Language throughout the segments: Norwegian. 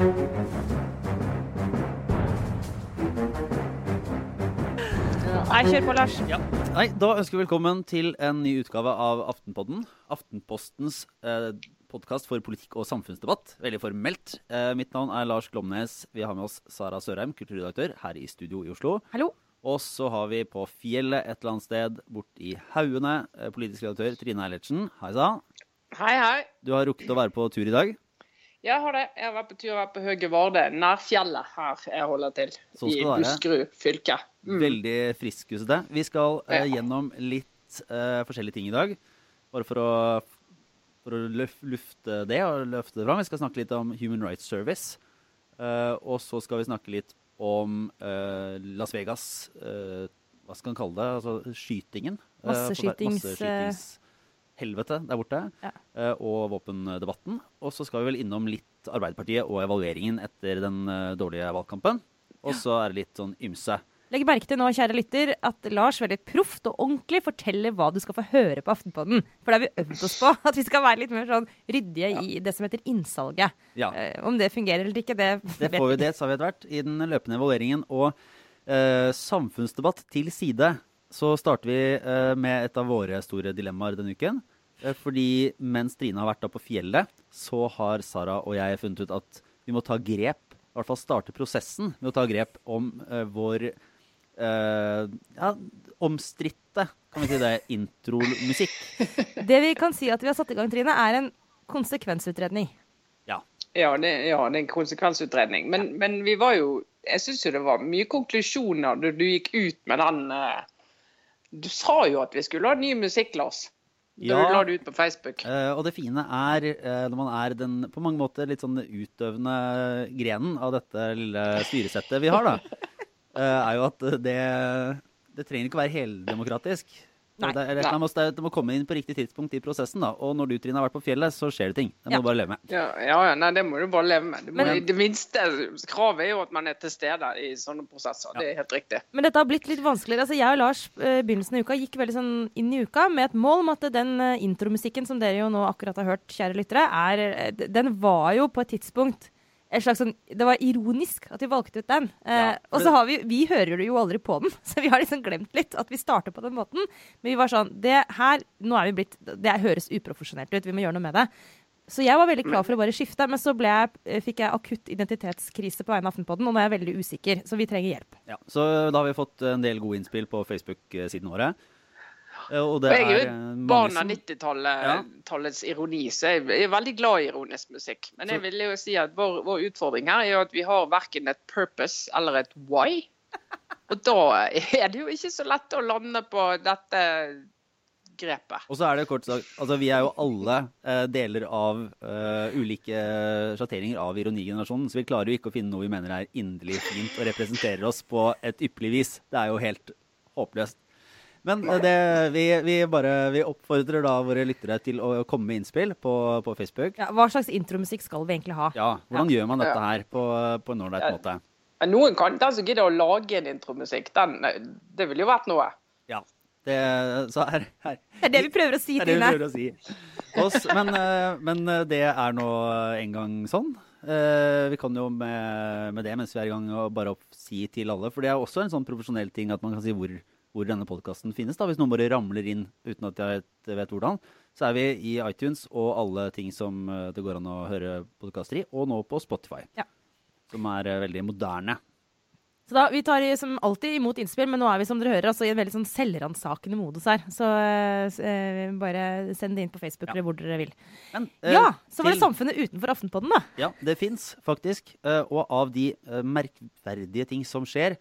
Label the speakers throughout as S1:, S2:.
S1: Nei, kjør på, Lars.
S2: Ja. Nei, Da ønsker vi velkommen til en ny utgave av Aftenpodden. Aftenpostens eh, podkast for politikk og samfunnsdebatt. Veldig formelt. Eh, mitt navn er Lars Glomnes. Vi har med oss Sara Sørheim, kulturredaktør, her i studio i Oslo.
S1: Hallo.
S2: Og så har vi på fjellet et eller annet sted borti Hauene, eh, politisk redaktør Trine Eilertsen. Hei sann.
S3: Hei, hei.
S2: Du har rukket å være på tur i dag.
S3: Jeg har det. Jeg har vært på tur på Høge Varde, nær fjellet her jeg holder til.
S2: Sånn skal
S3: I. Buskerud fylke. Mm.
S2: Veldig friskusete. Vi skal uh,
S3: Ja.
S2: gjennom litt uh, forskjellige ting i dag. Bare for å, for å løf, lufte det og løfte det fram. Vi skal snakke litt om Human Rights Service. Uh, og så skal vi snakke litt om eh, Las Vegas eh, Hva skal man kalle det? Altså skytingen. Masseskytings...
S1: Masseskytings-
S2: Masseskytingshelvete der borte.
S1: Ja.
S2: eh, og våpendebatten. Og så skal vi vel innom litt Arbeiderpartiet og evalueringen etter den eh, dårlige valgkampen. Og så er det litt sånn ymse.
S1: Legg merke til nå, kjære lytter, at Lars veldig proft og ordentlig forteller hva du skal få høre på Aftenpodden. For det har vi øvd oss på. At vi skal være litt mer sånn ryddige i det som heter innsalget.
S2: Ja.
S1: Uh, om det fungerer eller ikke, det,
S2: Det får vi det, sa vi etter hvert, i den løpende evalueringen. Og uh, samfunnsdebatt til side, så starter vi uh, med et av våre store dilemmaer denne uken. Eh, fordi mens Trine har vært da på fjellet, så har Sara og jeg funnet ut at vi må ta grep, i hvert fall starte prosessen med å ta grep om uh, vår uh, ja, omstridte, kan vi si det, intromusikk.
S1: det vi kan si at vi har satt i gang, Trine, er en konsekvensutredning.
S2: Ja.
S3: Ja, det, ja, det er en konsekvensutredning. Men, men vi var jo Jeg syns jo det var mye konklusjoner da du gikk ut med den uh, Du sa jo at vi skulle ha ny musikk, Lars.
S2: Ja.
S3: du la det ut på Facebook.
S2: Eh, og det fine er, eh, når man er den på mange måter litt sånn utøvende grenen av dette lille styresettet vi har, da, eh, er jo at det, det trenger ikke å være heldemokratisk.
S1: Nei.
S2: Det, er- eller,
S3: Nei.
S2: det, det må komme inn på riktig tidspunkt i prosessen. da, Og når du, Trine, har vært på fjellet, så skjer det ting. Det må
S1: Ja.
S2: du bare leve med.
S3: Ja, ja, ja, nei, det må du bare leve med. Må,
S1: Men-
S3: det minste kravet er jo at man er til stede i sånne prosesser. Det er helt riktig.
S1: Men dette har blitt litt vanskeligere. Altså, jeg og Lars eh, begynnelsen av uka gikk veldig sånn inn i uka med et mål om at den eh, intromusikken som dere jo nå akkurat har hørt, kjære lyttere, er, eh, den var jo på et tidspunkt sånn, Det var ironisk at vi valgte ut den. Eh,
S2: Ja,
S1: og så har vi Vi hører jo aldri på den, så vi har liksom glemt litt at vi starter på den måten. Men vi var sånn Det her Nå er vi blitt Det høres uprofesjonelt ut, vi må gjøre noe med det. Så jeg var veldig klar for å bare skifte, men så jeg, eh, fikk jeg akutt identitetskrise på vegne av Aftenpodden, og nå er jeg veldig usikker, så vi trenger hjelp.
S2: Ja, så da har vi fått en del gode innspill på Facebook-siden våre. Og
S3: Og
S2: det
S3: jeg er jo barn av 90-tallets ironi, så jeg er veldig glad i ironisk musikk. Men jeg vil jo si at vår, vår utfordring her er jo at vi har verken et purpose eller et why. Og da er det jo ikke så lett å lande på dette grepet.
S2: Og så er det kort sagt Altså, vi er jo alle eh, deler av eh, ulike sjatteringer av ironigenerasjonen, så vi klarer jo ikke å finne noe vi mener er inderlig fint og representerer oss på et ypperlig vis. Det er jo helt håpløst. Men eh, det, vi, vi bare vi oppfordrer da våre lyttere til å komme med innspill på, på Facebook.
S1: Ja, hva slags intromusikk skal vi egentlig ha?
S2: Ja, hvordan gjør man dette her på, på en ålreit måte?
S3: Men noen kan, den som gidder å lage en intromusikk, den, det ville jo vært noe.
S2: Ja. Det, så her, her
S1: Det er det vi prøver å si,
S2: til er
S1: Trine.
S2: si. Oss, men, eh, men eh, det er nå en gang sånn. Eh, Vi kan jo med, med det mens vi er i gang og bare opp, si til alle, for det er også en sånn profesjonell ting at man kan si hvor, hvor denne podkasten finnes. da, Hvis noen bare ramler inn uten at jeg vet, hvordan, så er vi i iTunes og alle ting som eh, det går an å høre podkaster i, og nå på Spotify.
S1: Ja.
S2: Som er eh, veldig moderne.
S1: Så da, Vi tar som alltid imot innspill, men nå er vi som dere hører, altså, i en veldig sånn selvransakende modus her. Så eh, eh, bare send det inn på Facebook
S2: Ja.
S1: eller hvor dere vil.
S2: Men, eh,
S1: Ja, så var det
S2: til-
S1: samfunnet utenfor Aftenpodden, da.
S2: Ja, det fins faktisk. Og av de merkverdige ting som skjer,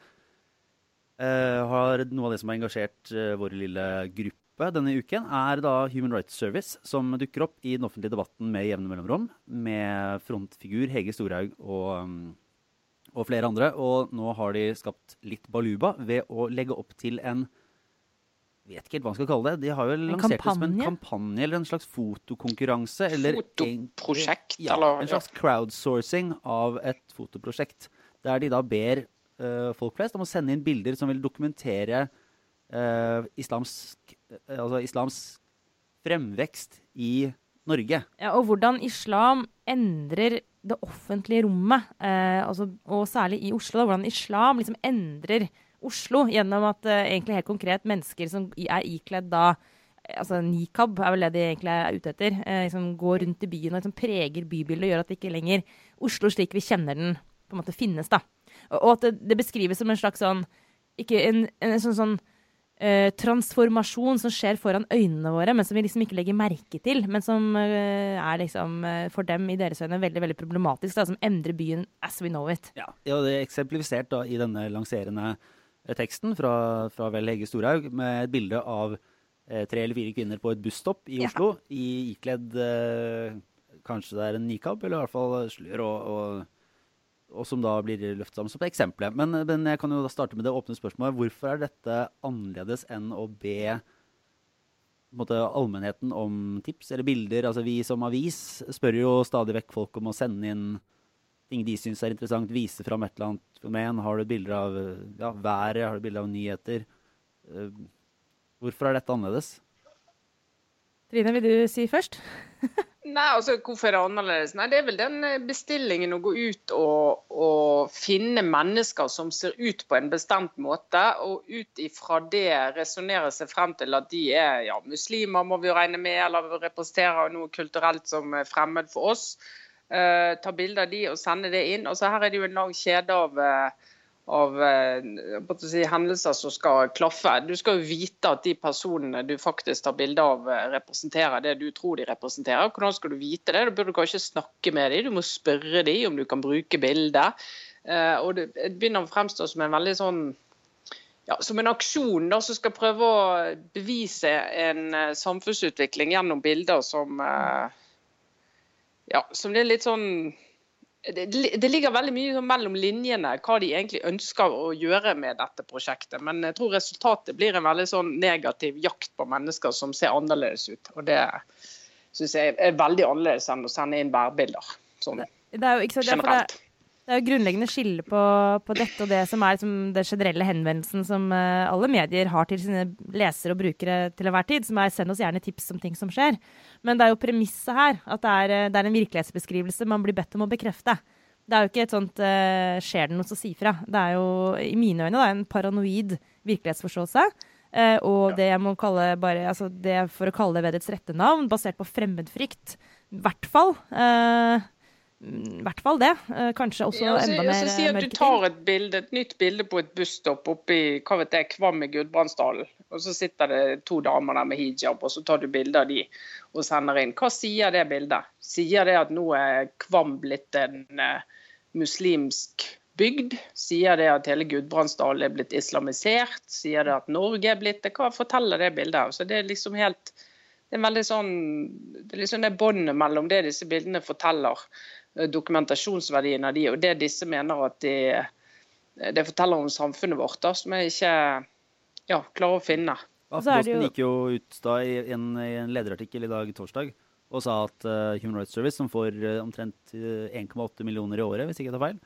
S2: har noe av det som har engasjert eh, vår lille gruppe denne uken, er da Human Rights Service, som dukker opp i den offentlige debatten med jevne mellomrom, med frontfigur Hege Storhaug og, mm, og flere andre. Og nå har de skapt litt baluba ved å legge opp til en vet ikke helt hva man skal kalle det. De har jo lansert det som en
S1: kampanje?
S2: eller en slags fotokonkurranse. Eller
S3: Fotoprosjekt,
S2: ja,
S3: eller-
S2: en slags crowdsourcing av et fotoprosjekt. Der de da ber eh, folk flest om å sende inn bilder som vil dokumentere uh, islamsk, eh, altså islams fremvekst i Norge.
S1: Ja, og hvordan islam endrer det offentlige rommet, eh, altså, og særlig i Oslo, da, hvordan islam liksom endrer Oslo gjennom at eh, egentlig helt konkret mennesker som er ikledd da altså Nikab er vel det de egentlig er ute etter. Eh, liksom går rundt i byen og liksom preger bybildet og gjør at det ikke lenger Oslo slik vi kjenner den, på en måte finnes. da. Og, at det, det, beskrives som en slags sånn ikke en, en, en sånn, sånn uh, transformasjon som skjer foran øynene våre, men som vi liksom ikke legger merke til. Men som uh, er liksom uh, for dem i deres øyne veldig veldig problematisk. Da, som endrer byen as we know it.
S2: Ja, ja det er eksemplifisert da i denne lanserende teksten fra, fra vel Hege Storhaug med et bilde av tre eller fire kvinner på et busstopp i Oslo ja. i ikledd Kanskje det er en nikab, eller i hvert fall slør og, og og som da blir løftet sammen som eksempel. Men, men, jeg kan jo da starte med det åpne spørsmålet. Hvorfor er dette annerledes enn å be måte, allmennheten om tips eller bilder? Altså Vi som avis spør jo stadig vekk folk om å sende inn ting de syns er interessant, vise fram et eller annet fenomen. Har du bilder av ja, været? Har du bilder av nyheter? Uh, hvorfor er dette annerledes?
S1: Trine, vil du si først?
S3: Nei, altså Hvorfor er det annerledes? Nei, Det er vel den eh, bestillingen å gå ut og, og finne mennesker som ser ut på en bestemt måte, og ut ifra det resonnere seg frem til at de er ja, muslimer, må vi jo regne med, eller representerer noe kulturelt som er fremmed for oss. Uh, ta bilder av de og sende det inn. Og så Her er det jo en lang kjede av uh, av eh, si, hendelser som skal klaffe. Du skal jo vite at de personene du faktisk tar bilde av, eh, representerer det du tror de representerer. Hvordan skal du vite det? Da burde du kanskje snakke med dem, du må spørre dem om du kan bruke bildet. Eh, og det begynner å fremstå som en veldig sånn ja, som en aksjon da, som skal prøve å bevise en samfunnsutvikling gjennom bilder som ja, som det er litt sånn det, det, ligger veldig mye sånn mellom linjene hva de egentlig ønsker å gjøre med dette prosjektet. Men jeg tror resultatet blir en veldig sånn negativ jakt på mennesker som ser annerledes ut. Og det syns jeg er veldig annerledes enn å sende inn værbilder. Sånn
S1: det er jo, ikke sant, generelt. Det, er jo grunnleggende skille på, på, dette og det som er liksom, det generelle henvendelsen som uh, alle medier har til sine lesere og brukere til enhver tid, som er send oss gjerne tips om ting som skjer. Men det er jo premisset her at det er, eh, det er en virkelighetsbeskrivelse man blir bedt om å bekrefte. Det er jo ikke et sånt uh, 'skjer det noe, så si fra'. Det er jo i mine øyne da, en paranoid virkelighetsforståelse. Uh, og det jeg må kalle bare, altså det for å kalle det ved dets rette navn, basert på fremmedfrykt. I hvert fall. Uh, i hvert fall det. Eh, kanskje også ja, så, enda mer
S3: mørketid. Si at du tar et, bilde, et nytt bilde på et busstopp oppe i hva vet jeg, Kvam i Gudbrandsdalen. Og så sitter det to damer der med hijab, og så tar du bilde av de og sender inn. Hva sier det bildet? Sier det at nå er Kvam blitt en uh, muslimsk bygd? Sier det at hele Gudbrandsdalen er blitt islamisert? Sier det at Norge er blitt det? Hva forteller det bildet? Så det er liksom helt det er veldig sånn, det er liksom det båndet mellom det disse bildene forteller, Eh, dokumentasjonsverdien av de, og det disse mener at de, eh, det forteller om samfunnet vårt, da, som jeg ikke ja, klarer å finne.
S2: Aftenposten gikk jo ut da i en, i en, lederartikkel i dag torsdag og sa at uh, Human Rights Service, som får uh, omtrent 1,8 millioner i året, hvis ikke jeg tar feil,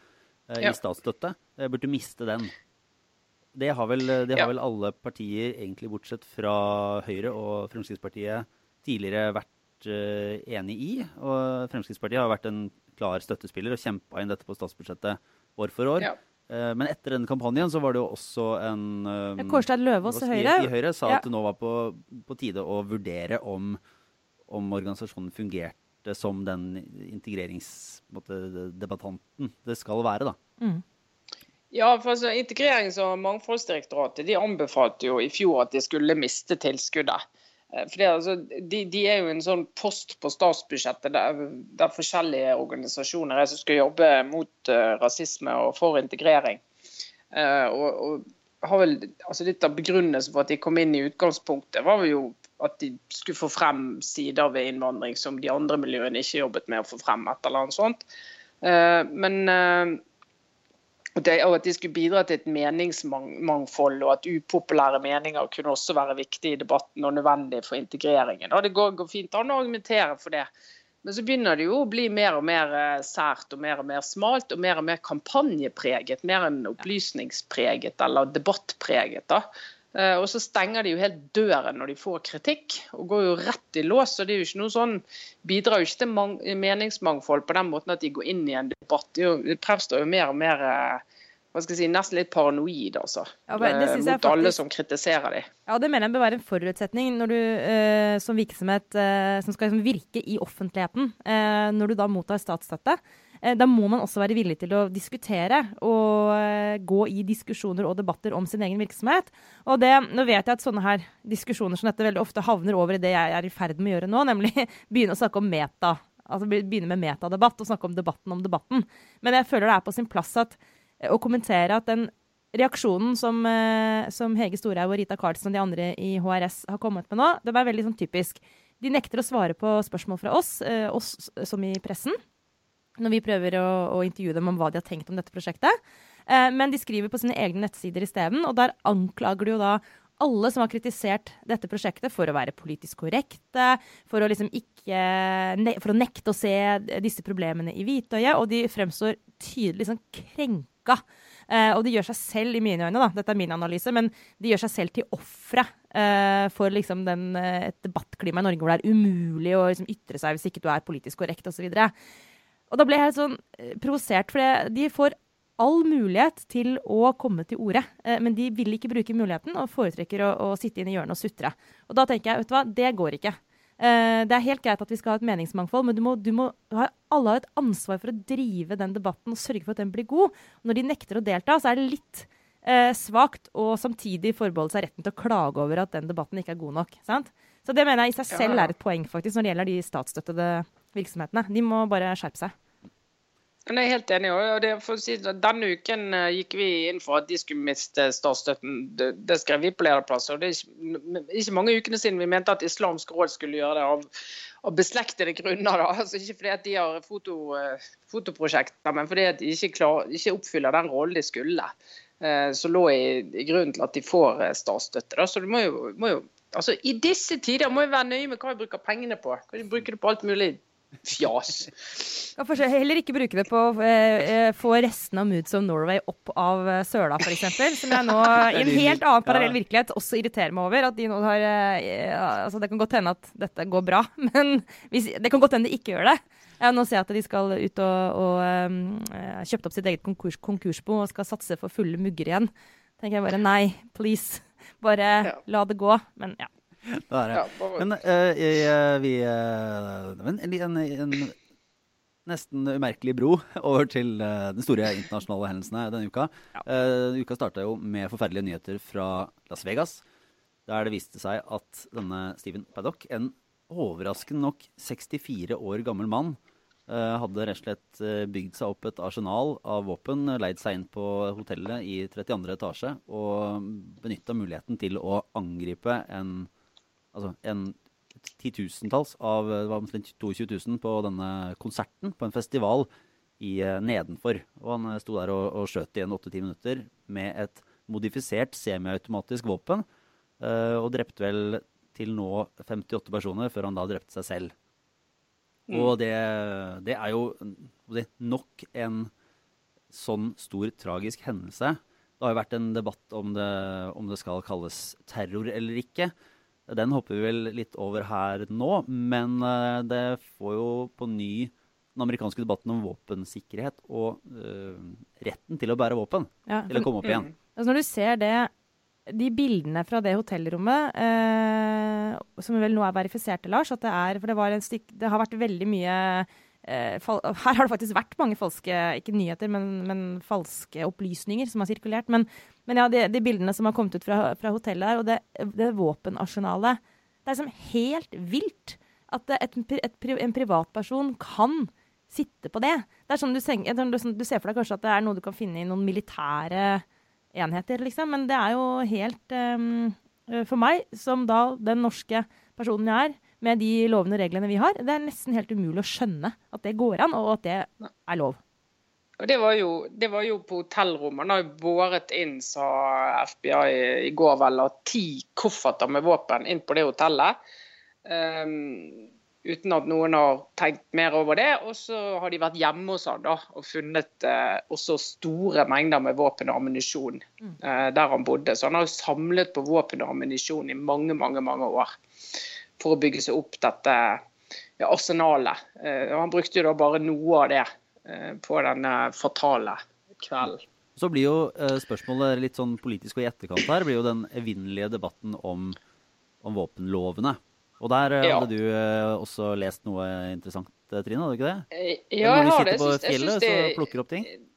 S2: uh, ja. i statsstøtte, burde miste den. Det har, vel, det har ja. vel alle partier, egentlig bortsett fra Høyre og Fremskrittspartiet, tidligere vært enig i. Og Fremskrittspartiet har vært en klar støttespiller og kjempa inn dette på statsbudsjettet år for år. Ja. Eh, men etter den kampanjen så var det jo også en
S1: um, Kårstein Løvaas i Høyre.
S2: I Høyre sa ja. at det nå var på, på tide å vurdere om, om, organisasjonen fungerte som den integreringsdebattanten det skal være, da. Mm.
S3: Ja, for altså, Integrerings- og mangfoldsdirektoratet de anbefalte jo i fjor at de skulle miste tilskuddet. Eh, for det, altså, de, de, er jo en sånn post på statsbudsjettet der, der forskjellige organisasjoner er som skal jobbe mot uh, rasisme og for integrering. Uh, og, og har vel, altså Litt av begrunnelsen for at de kom inn i utgangspunktet, var jo at de skulle få frem sider ved innvandring som de andre miljøene ikke jobbet med å få frem. et eller annet sånt. Uh, men og, det, og at de skulle bidra til et meningsmangfold, og at upopulære meninger kunne også være viktig i debatten og nødvendig for integreringen. Og Det går, går fint an å argumentere for det. Men så begynner det jo å bli mer og mer eh, sært og mer og mer smalt og mer og mer kampanjepreget. Mer enn opplysningspreget eller debattpreget. da. Eh, og så stenger de jo helt døren når de får kritikk, og går jo rett i lås. og Det er jo ikke noe sånn, bidrar jo ikke til meningsmangfold på den måten at de går inn i en debatt. Det, fremstår jo mer og mer hva skal jeg si, nesten litt paranoid, altså. Ja, mot faktisk... alle som kritiserer dem.
S1: Ja, det mener jeg bør være en forutsetning når du eh, som virksomhet eh, som skal liksom, virke i offentligheten, eh, når du da mottar statsstøtte. Eh, da må man også være villig til å diskutere og eh, gå i diskusjoner og debatter om sin egen virksomhet. Og det, nå vet jeg at sånne her diskusjoner som dette veldig ofte havner over i det jeg er i ferd med å gjøre nå, nemlig begynne å snakke om meta. Altså begynne med metadebatt og snakke om debatten om debatten. Men jeg føler det er på sin plass at å kommentere at den reaksjonen som, eh, som Hege Storhaug og Rita Karlsen og de andre i HRS har kommet med nå, det var veldig sånn typisk. De nekter å svare på spørsmål fra oss, eh, oss som i pressen, når vi prøver å, å, intervjue dem om hva de har tenkt om dette prosjektet. Eh, men de skriver på sine egne nettsider isteden, og der anklager de jo da alle som har kritisert dette prosjektet for å være politisk korrekte, for å, liksom ikke, for å nekte å se disse problemene i hvitøyet, og de fremstår tydelig sånn krenka. Uh, og de gjør seg selv, i mine øyne, da, dette er min analyse, men de gjør seg selv til ofre eh, for liksom den, uh, et debattklima i Norge hvor det er umulig å liksom, ytre seg hvis ikke du er politisk korrekt osv. Og, så og da ble jeg helt sånn provosert, for de får all mulighet til å komme til orde, men de vil ikke bruke muligheten og foretrekker å, å sitte inne i hjørnet og sutre. Og da tenker jeg, vet du hva, det går ikke. Uh, det er helt greit at vi skal ha et meningsmangfold, men du må, du må alle har et ansvar for å drive den debatten og sørge for at den blir god. Når de nekter å delta, så er det litt eh, svakt å samtidig forbeholde seg retten til å klage over at den debatten ikke er god nok. Sant? Så det mener jeg i seg selv er et poeng faktisk når det gjelder de statsstøttede virksomhetene. De må bare skjerpe seg.
S3: Jeg er helt enig. og si, Denne uken uh, gikk vi inn for at de skulle miste statsstøtten. Det, det skrev vi på lederplasser. Det er ikke, ikke, mange ukene siden vi mente at Islamsk råd skulle gjøre det av, av beslektede grunner. Da. Altså, ikke fordi at de har foto, uh, fotoprosjekter, men fordi at de ikke, klar, ikke oppfyller den rollen de skulle. Så som lå i, i, grunnen til at de får statsstøtte. Da. Så du må jo, må jo altså, I disse tider må vi være nøye med hva vi bruker pengene på. Kan vi bruke det på alt mulig fjas.
S1: Kan heller ikke bruke det på å eh, få resten av Moods of Norway opp av eh, søla, f.eks. Som jeg nå, i en helt annen parallell virkelighet, også irriterer meg over. At de nå har eh, altså Det kan godt hende at dette går bra, men hvis, det kan godt hende de ikke gjør det. Ja, nå ser jeg at de skal ut og, og um, kjøpt opp sitt eget konkurs, konkursbo og skal satse for fulle mugger igjen. tenker jeg bare nei, please. Bare ja. la det gå. Men ja.
S2: Det er det. Men uh, vi uh, en, en, en, nesten umerkelig bro over til uh, den store internasjonale hendelsene denne uka. Uh, uka starta jo med forferdelige nyheter fra Las Vegas. Der det viste seg at denne Steven Paddock, en overraskende nok 64 år gammel mann, hadde rett og slett bygd seg opp et arsenal av våpen, leid seg inn på hotellet i 32. etasje og benytta muligheten til å angripe en altså en titusentalls av det var omtrent 22 000 på denne konserten på en festival i uh, nedenfor. Og han uh, sto der og, og skjøt i en åtte-ti minutter med et modifisert semiautomatisk våpen. Uh, og drepte vel til nå 58 personer før han da drepte seg selv. Mm. Og det, det, er jo det, nok en sånn stor tragisk hendelse. Det har jo vært en debatt om det, om det skal kalles terror eller ikke. Den hopper vi vel litt over her nå, men eh, det får jo på ny den amerikanske debatten om våpensikkerhet og uh, retten til å bære våpen. Ja. Til å komme opp igjen. Mm.
S1: Altså når du ser det, de bildene fra det hotellrommet, uh, som vel nå er verifiserte, Lars, at det er For det, stik, det har vært veldig mye Eh, her har det faktisk vært mange falske ikke nyheter, men, men falske opplysninger som har sirkulert. Men, men ja, de, de, bildene som har kommet ut fra, fra hotellet her, og det, det våpenarsenalet Det er liksom helt vilt at et, et, en privatperson kan sitte på det. Det er sånn du, du, ser for deg kanskje at det er noe du kan finne i noen militære enheter, liksom. Men det er jo helt um, For meg, som da den norske personen jeg er, med de lovene og reglene vi har. Det er nesten helt umulig å skjønne at det går an, og at det er lov.
S3: Og det var jo, det var jo på hotellrommet. Han har jo båret inn, sa FBI i går vel, ti kofferter med våpen inn på det hotellet. Um, uten at noen har tenkt mer over det. Og så har de vært hjemme hos han da, og funnet eh, også store mengder med våpen og ammunisjon eh, der han bodde. Så han har jo samlet på våpen og ammunisjon i mange, mange, mange år for å bygge seg opp dette ja, arsenalet. Eh, han brukte jo da bare noe av det på denne fatale kvelden.
S2: Så blir jo eh, spørsmålet litt sånn politisk og i etterkant her, blir jo den evinnelige debatten om, om våpenlovene. Og der eh,
S3: Ja.
S2: hadde du eh, også lest noe interessant, eh, Trine, hadde du ikke det?
S3: Eh, Ja, jeg
S2: Når du
S3: har det.
S2: sitter på
S3: Jeg syns- jeg
S2: fjellet
S3: det-
S2: så plukker opp ting?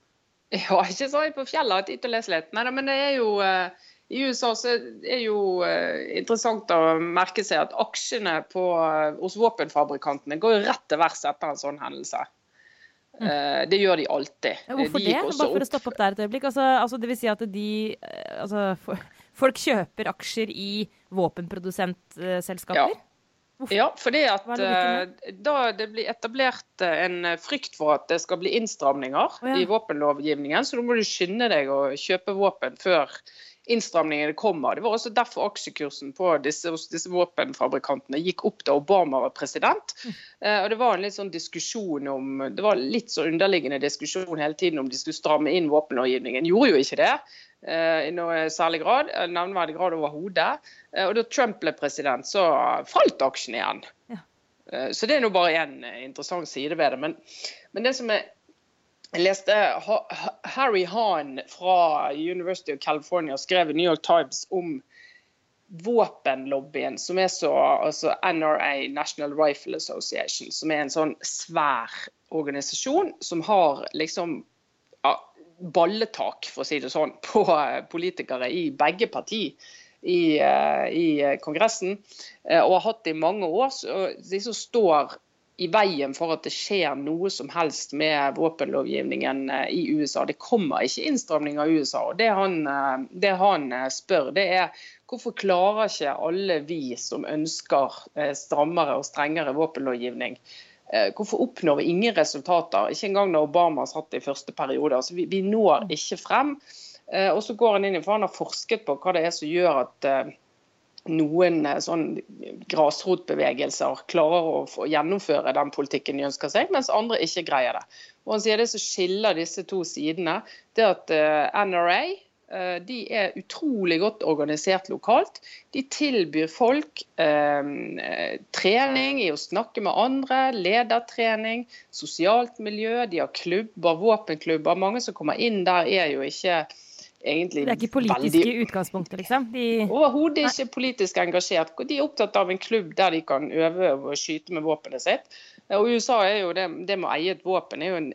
S3: Ja, ikke så jeg på fjellet har tid til å lese litt. Nei, men det er jo eh, I USA så er jo eh, interessant å merke seg at aksjene på, eh, hos våpenfabrikantene går rett til værs etter en sånn hendelse. Eh, det gjør de alltid.
S1: Hvorfor
S3: de
S1: det? Bare for å stoppe opp der et øyeblikk. Altså, altså, det vil si at de eh, Altså, folk kjøper aksjer i våpenprodusentselskaper?
S3: Ja. Ja, fordi at eh, da det blir etablert eh, en eh, frykt for at det skal bli innstramninger
S1: oh, ja.
S3: i våpenlovgivningen, så da må du skynde deg å kjøpe våpen før innstramningene kommer. Det var også derfor aksjekursen på disse, disse våpenfabrikantene gikk opp da Obama var president.
S1: Mm.
S3: Eh, og Det var en litt sånn diskusjon om, det var litt så underliggende diskusjon hele tiden om de skulle stramme inn våpenlovgivningen. Gjorde jo ikke det eh, i noe særlig grad, eh, nevneverdig grad overhodet. Og da Trump ble president, så falt aksjen igjen.
S1: Ja.
S3: Så det er nå bare én interessant side ved det. Men, men det som er jeg leste Ha- Ha- Harry Hahn fra University of California skrev i New York Times om våpenlobbyen, som er så altså NRA, National Rifle Association, som er en sånn svær organisasjon som har liksom ja, balletak, for å si det sånn, på politikere i begge partier i, eh, i Kongressen, eh, og har hatt det i mange år. Så de som står i veien for at det skjer noe som helst med våpenlovgivningen eh, i USA. Det kommer ikke innstramning av USA. og Det han, eh, det han eh, spør, det er hvorfor klarer ikke alle vi som ønsker strammere og strengere våpenlovgivning, hvorfor oppnår vi ingen resultater? Ikke engang når Obama satt i første periode. Altså, vi, vi når ikke frem. Og så går han inn i, for han har forsket på hva det er som gjør at noen eh, sånn grasrotbevegelser klarer å gjennomføre den politikken de ønsker seg, mens andre ikke greier det. Og han sier Det som skiller disse to sidene, det er at eh, NRA eh, de er utrolig godt organisert lokalt. De tilbyr folk eh, eh, trening i å snakke med andre, ledertrening, sosialt miljø. De har klubber, våpenklubber. Mange som kommer inn der, er jo ikke egentlig
S1: Det er ikke politiske i utgangspunktet, liksom? De,
S3: Overhodet ikke politisk engasjert. De er opptatt av en klubb der de kan øve og skyte med våpenet sitt. Og USA er jo det, det med å eie et våpen er jo en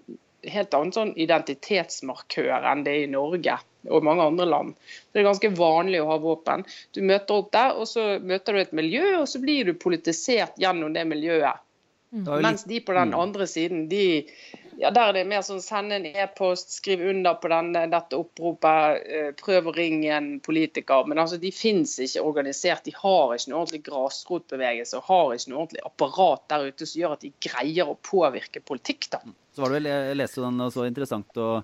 S3: helt annen sånn identitetsmarkør enn det er i Norge og mange andre land. Så Det er ganske vanlig å ha våpen. Du møter opp der, og så møter du et miljø, og så blir du politisert gjennom det miljøet.
S2: Jo
S3: Mens de på den
S2: Mm.
S3: andre siden, de ja, der er det mer sånn send en e-post, skriv under på denne, dette oppropet, eh, prøv å ringe en politiker. Men altså, de fins ikke organisert. De har ikke noe ordentlig grasrotbevegelse og har ikke noe ordentlig apparat der ute som gjør at de greier å påvirke politikk. da.
S2: Så var det vel, jeg leste den og så interessant å,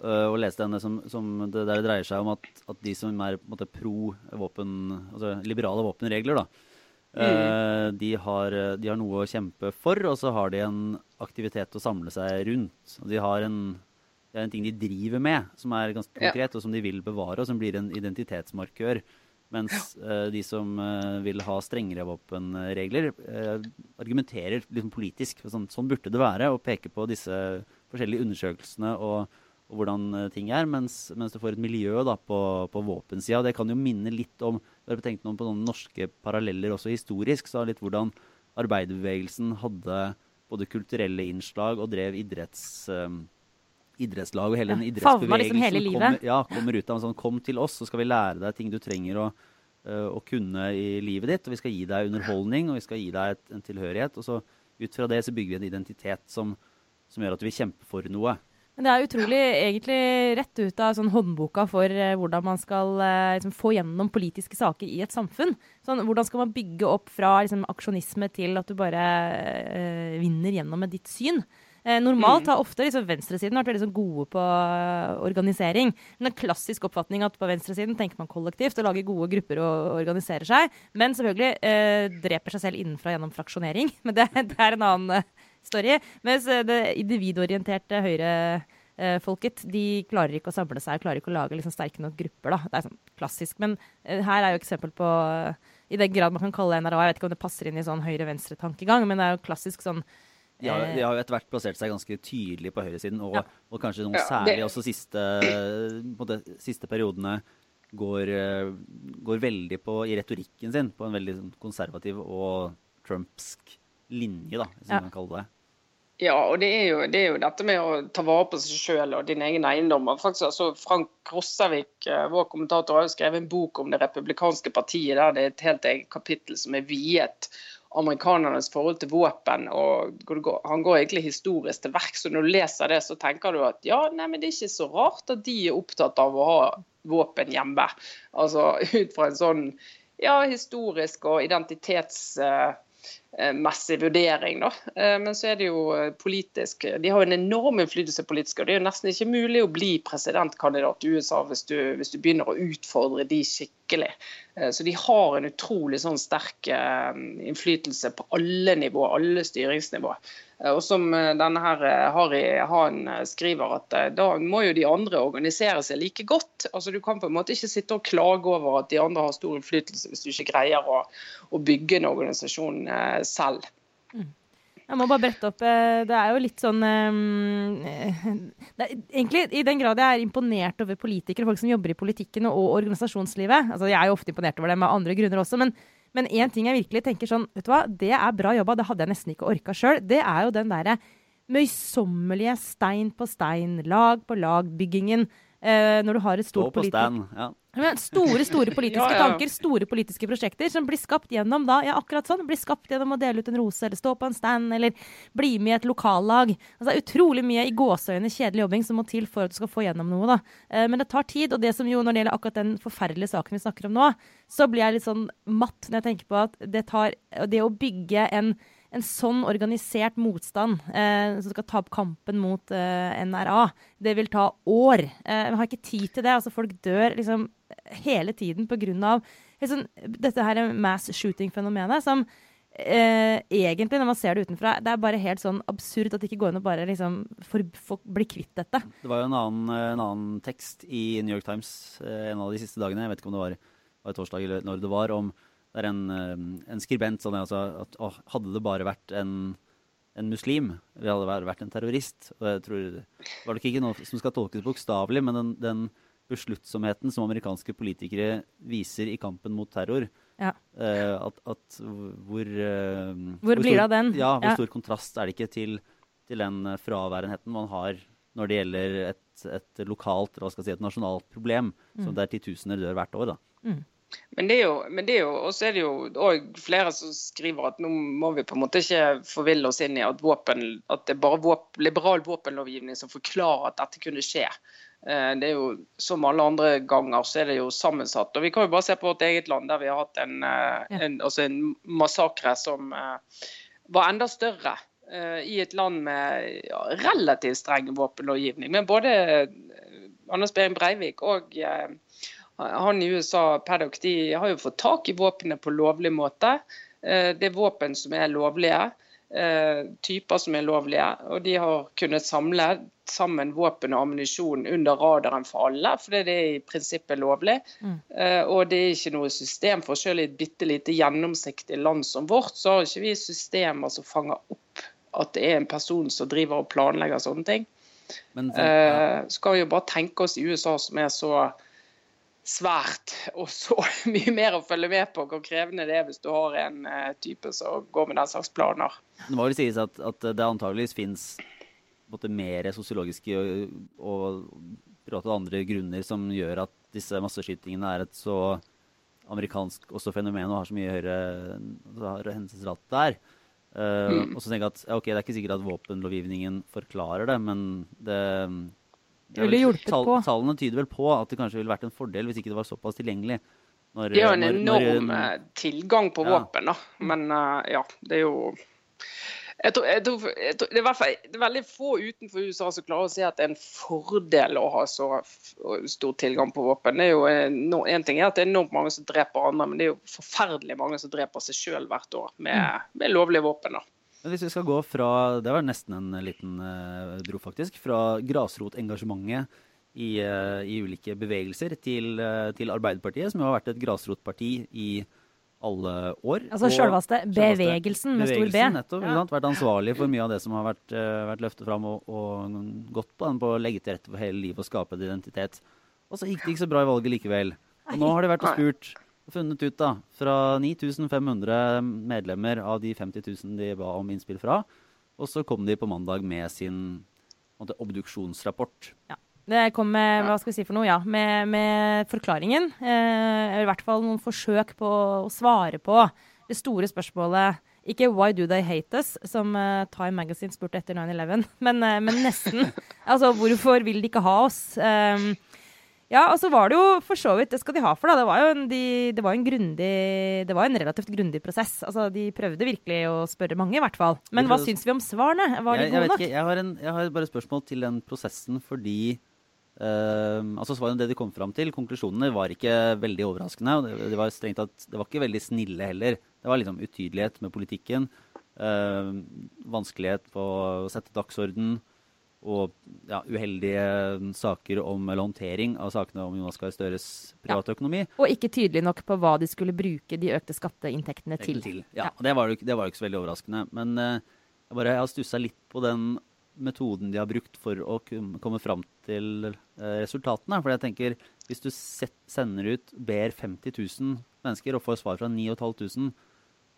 S2: øh, å lese denne som, som det der det dreier seg om at, at de som er på en måte pro våpen, altså liberale våpenregler, da, øh, de, har, de har noe å kjempe for, og så har de en aktivitet å samle seg rundt. De har en, det er en ting de driver med, som er ganske
S3: Ja.
S2: konkret, og som de vil bevare, og som blir en identitetsmarkør. Mens øh, de som vil ha strengere våpenregler, argumenterer liksom politisk. for Sånn, sånn burde det være, og peker på disse forskjellige undersøkelsene og, og hvordan ting er. Mens, mens du får et miljø da, på, på våpensida. Det kan jo minne litt om Har tenkt noe på noen norske paralleller også historisk. så litt hvordan arbeiderbevegelsen hadde både kulturelle innslag og drev idretts... um, idrettslag og hele
S1: Ja,
S2: den
S1: favna liksom hele livet.
S2: kommer, ja, kommer ut av en sånn 'kom til oss, så skal vi lære deg ting du trenger å, uh, å kunne i livet ditt', og vi skal gi deg underholdning, og vi skal gi deg et, en tilhørighet. Og så ut fra det så bygger vi en identitet som, som gjør at vi kjemper for noe.
S1: Men det er utrolig egentlig rett ut av sånn håndboka for eh, hvordan man skal eh, liksom, få gjennom politiske saker i et samfunn. Sånn, hvordan skal man bygge opp fra liksom, aksjonisme til at du bare eh, vinner gjennom med ditt syn? Eh, normalt har ofte liksom venstresiden vært veldig sånn gode på eh, organisering. Men en klassisk oppfatning at på venstresiden tenker man kollektivt og lager gode grupper og organiserer seg. Men selvfølgelig eh, dreper seg selv innenfra gjennom fraksjonering. Men det, det er en annen story. Mens eh, det individorienterte høyrefolket de klarer ikke å samle seg, klarer ikke å lage liksom sterke nok grupper. da. Det er sånn klassisk. Men eh, her er jo eksempel på I den grad man kan kalle det NRA, jeg vet ikke om det passer inn i sånn høyre-venstre-tankegang, men det er jo klassisk sånn
S2: De har,
S1: eh,
S2: de har jo etter hvert plassert seg ganske tydelig på høyresiden, og,
S1: Ja.
S2: og kanskje noen
S3: Ja,
S2: særlig også siste, måte, siste periodene går, går veldig på i retorikken sin på en veldig sånn konservativ og trumpsk linje, da, hvis
S1: Ja.
S2: man kan kalle det.
S3: Ja, og det er, jo, det er jo dette med å ta vare på seg sjøl og din egen eiendom. Faktisk, altså, Frank Rossavik, eh, vår kommentator, har jo skrevet en bok om det republikanske partiet der det er et helt eget kapittel som er viet amerikanernes forhold til våpen. og Han går egentlig historisk til verks. Når du leser det, så tenker du at ja, nei, men det er ikke så rart at de er opptatt av å ha våpen hjemme. Altså ut fra en sånn ja, historisk og identitetsmessig vurdering, da. Eh, Men så er det jo eh, politisk De har jo en enorm innflytelse politisk, og det er jo nesten ikke mulig å bli presidentkandidat i USA hvis du, hvis du begynner å utfordre de skikkelig. Eh, Så de har en utrolig sånn sterk eh, innflytelse på alle nivåer, alle styringsnivåer. Eh, Og som eh, denne her eh, Harry Han eh, skriver, at eh, da må jo de andre organisere seg like godt. Altså Du kan på en måte ikke sitte og klage over at de andre har stor innflytelse, hvis du ikke greier å, å bygge en organisasjon eh, selv.
S1: Jeg må bare brette opp eh, Det er jo litt sånn eh, det er, Egentlig, i den grad jeg er imponert over politikere, folk som jobber i politikken og, organisasjonslivet altså Jeg er jo ofte imponert over det med andre grunner også, men men ting jeg virkelig tenker sånn Vet du hva, det er bra jobba, det hadde jeg nesten ikke orka sjøl. Det er jo den derre møysommelige stein på stein, lag på lag-byggingen. Eh, når du har et
S2: Stå
S1: stort
S2: på
S1: politisk
S2: stand. Ja.
S1: men store store politiske
S3: ja, ja.
S1: tanker, store politiske prosjekter som blir skapt gjennom da, ja akkurat sånn, blir skapt gjennom å dele ut en rose, eller stå på en stand, eller bli med i et lokallag. Altså, det er utrolig mye i gåseøyne kjedelig jobbing som må til for at du skal få gjennom noe. da. Eh, men det tar tid, og det som jo når det gjelder akkurat den forferdelige saken vi snakker om nå, så blir jeg litt sånn matt når jeg tenker på at det tar det å bygge en en sånn organisert motstand eh, som skal ta opp kampen mot eh, NRA, det vil ta år. Eh, vi har ikke tid til det. altså Folk dør liksom hele tiden pga. Liksom, dette her mass shooting-fenomenet som eh, egentlig, når man ser det utenfra, det er bare helt sånn absurd at det ikke går an å bare liksom for, for, bli kvitt dette.
S2: Det var jo en annen, en annen tekst i New York Times eh, en av de siste dagene, jeg vet ikke om det var, var torsdag eller når det var, om det er en, eh, en skribent sånn altså, at å, hadde det bare vært en, en muslim, vi hadde bare vært en terrorist. Og jeg tror, var det ikke noe som skal tolkes bokstavelig, men den, den besluttsomheten som amerikanske politikere viser i kampen mot terror,
S1: Ja.
S2: eh, at, at hvor eh,
S1: Hvor blir det av den?
S2: Ja, hvor
S1: Ja.
S2: stor kontrast er det ikke til, til den eh, fraværenheten man har når det gjelder et, et lokalt, eller hva skal jeg si, et nasjonalt problem,
S1: Mm.
S2: som der titusener dør hvert år. da.
S3: Men det er jo, men det er jo, også er det jo og flere som skriver at nå må vi på en måte ikke forville oss inn i at, våpen, at det er bare våpen, liberal våpenlovgivning som forklarer at dette kunne skje. Eh, Det er jo Som alle andre ganger så er det jo sammensatt. Og Vi kan jo bare se på vårt eget land, der vi har hatt en, eh, en, altså en massakre som eh, var enda større. I et land med ja, relativt streng våpenlovgivning. Men både Anders Behring Breivik og eh, han i USA, Paddock, de har jo fått tak i våpnene på lovlig måte. Eh, Det er våpen som er lovlige, eh, typer som er lovlige. Og de har kunnet samle sammen våpen og ammunisjon under radaren for alle, fordi det er i prinsippet lovlig.
S1: Mm.
S3: Eh, Og det er ikke noe system for selv i et bitte lite gjennomsiktig land som vårt, så har ikke vi systemer som fanger opp at det er en person som driver og planlegger sånne ting.
S2: Men ja,
S3: Eh, skal vi jo bare tenke oss i USA som er så svært og så mye mer å følge med på hvor krevende det er hvis du har en eh, type som går med den slags planer.
S2: det må vel sies at, at det antageligvis fins mer sosiologiske og, og private andre grunner som gjør at disse masseskytingene er et så amerikansk også fenomen og har så mye høyere hendelsesrate der. Uh,
S3: Mm.
S2: Og så tenker jeg at ja, ok, det er ikke sikkert at våpenlovgivningen forklarer det, men det
S1: Det ville
S2: hjulpet
S1: hjulpet på.
S2: Tallene tyder vel på at det kanskje ville vært en fordel hvis ikke det var såpass tilgjengelig. Når,
S3: De har en
S2: når-
S3: enorm når, tilgang på
S2: Ja.
S3: våpen, da. Men eh, ja, det er jo Jeg tror, jeg tror, jeg tror, det, er fall, det, er veldig få utenfor USA som klarer å si at det er en fordel å ha så stor tilgang på våpen. Det er jo en ting er at det er enormt mange som dreper andre, men det er jo forferdelig mange som dreper seg sjøl hvert år med, mm. med lovlige våpen. da.
S2: Men hvis vi skal gå fra det var nesten en liten uh, bro faktisk, fra grasrotengasjementet i, uh, i ulike bevegelser til, uh, til, Arbeiderpartiet, som jo har vært et grasrotparti i alle år.
S1: Altså sjølveste bevegelsen med stor B.
S2: Nettopp, ja. Vært ansvarlig for mye av det som har vært, vært løftet fram, og, og, gått på den på å legge til rette for hele livet og skape en identitet. Og så gikk det ikke så bra i valget likevel. Og nå har de vært og spurt funnet ut, da, fra 9500 medlemmer av de 50 000 de ba om innspill fra, og så kom de på mandag med sin måte, obduksjonsrapport.
S1: Ja. Det kom med hva skal vi si for noe, ja, med, med forklaringen. Eh, I hvert fall noen forsøk på å svare på det store spørsmålet. Ikke 'Why do they hate us?', som uh, Time Magazine spurte etter 9-11, men, uh, men, nesten. altså, hvorfor vil de ikke ha oss? Um, ja, og så var det jo for så vidt Det skal de ha for, da. Det var jo en, de, det var en, grundig, det var en relativt grundig prosess. Altså, De prøvde virkelig å spørre mange, i hvert fall. Men hva syns vi om svarene? Var de
S2: jeg,
S1: gode nok?
S2: Ikke, jeg, har en, jeg har bare spørsmål til den prosessen fordi Uh, altså svarene det de kom fram til, Konklusjonene var ikke veldig overraskende. og det, det, var strengt at det var ikke veldig snille heller. Det var liksom utydelighet med politikken. Uh, vanskelighet på å sette dagsorden. Og ja, uheldige saker om eller håndtering av sakene om Jonas Gahr Støres privatøkonomi. Ja.
S1: Og ikke tydelig nok på hva de skulle bruke de økte skatteinntektene til.
S2: til. Ja, ja. Det, var jo, det var ikke så veldig overraskende. Men uh, jeg, bare, jeg har stussa litt på den metoden de har brukt for å komme fram til uh, resultatene. For jeg tenker, hvis du sender ut, ber 50 000 mennesker og får svar fra 9500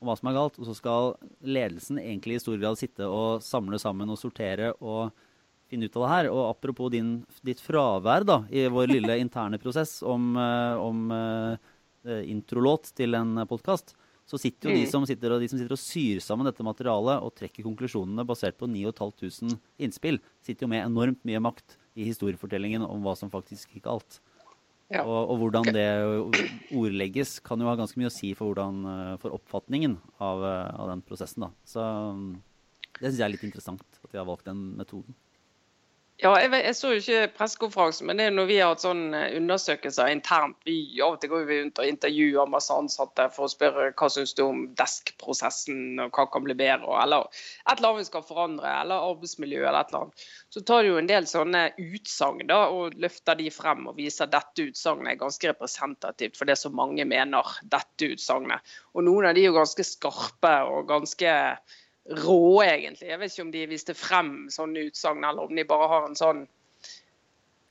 S2: om hva som er galt, og så skal ledelsen egentlig i stor grad sitte og samle sammen og sortere og finne ut av det her. Og apropos din, ditt fravær da, i vår lille interne prosess om, eh, om uh, introlåt til en podkast, så sitter jo mm. de, som sitter og, de som sitter og syr sammen dette materialet og trekker konklusjonene basert på 9500 innspill, sitter jo med enormt mye makt i historiefortellingen om hva som faktisk gikk galt. Ja. Og, og, hvordan det ordlegges, kan jo ha ganske mye å si for, hvordan, for oppfatningen av, av, den prosessen. Da. Så mm, det syns jeg er litt interessant, at de har valgt den metoden.
S3: Ja, jeg, jeg, så jo ikke pressekonferansen, men det er når vi har hatt sånne eh, undersøkelser internt. Vi, av og til går vi rundt og intervjuer masse ansatte for å spørre hva syns du om desk-prosessen, og hva kan bli bedre, eller et eller annet vi skal forandre, eller arbeidsmiljø, eller et eller annet. Så tar du jo en del sånne utsagn og løfter de frem og viser at dette utsagnet er ganske representativt for det som mange mener, dette utsagnet. Og noen av de er jo ganske skarpe og ganske rå, egentlig. Jeg vet ikke om de viste frem sånne utsagn, eller om de bare har en sånn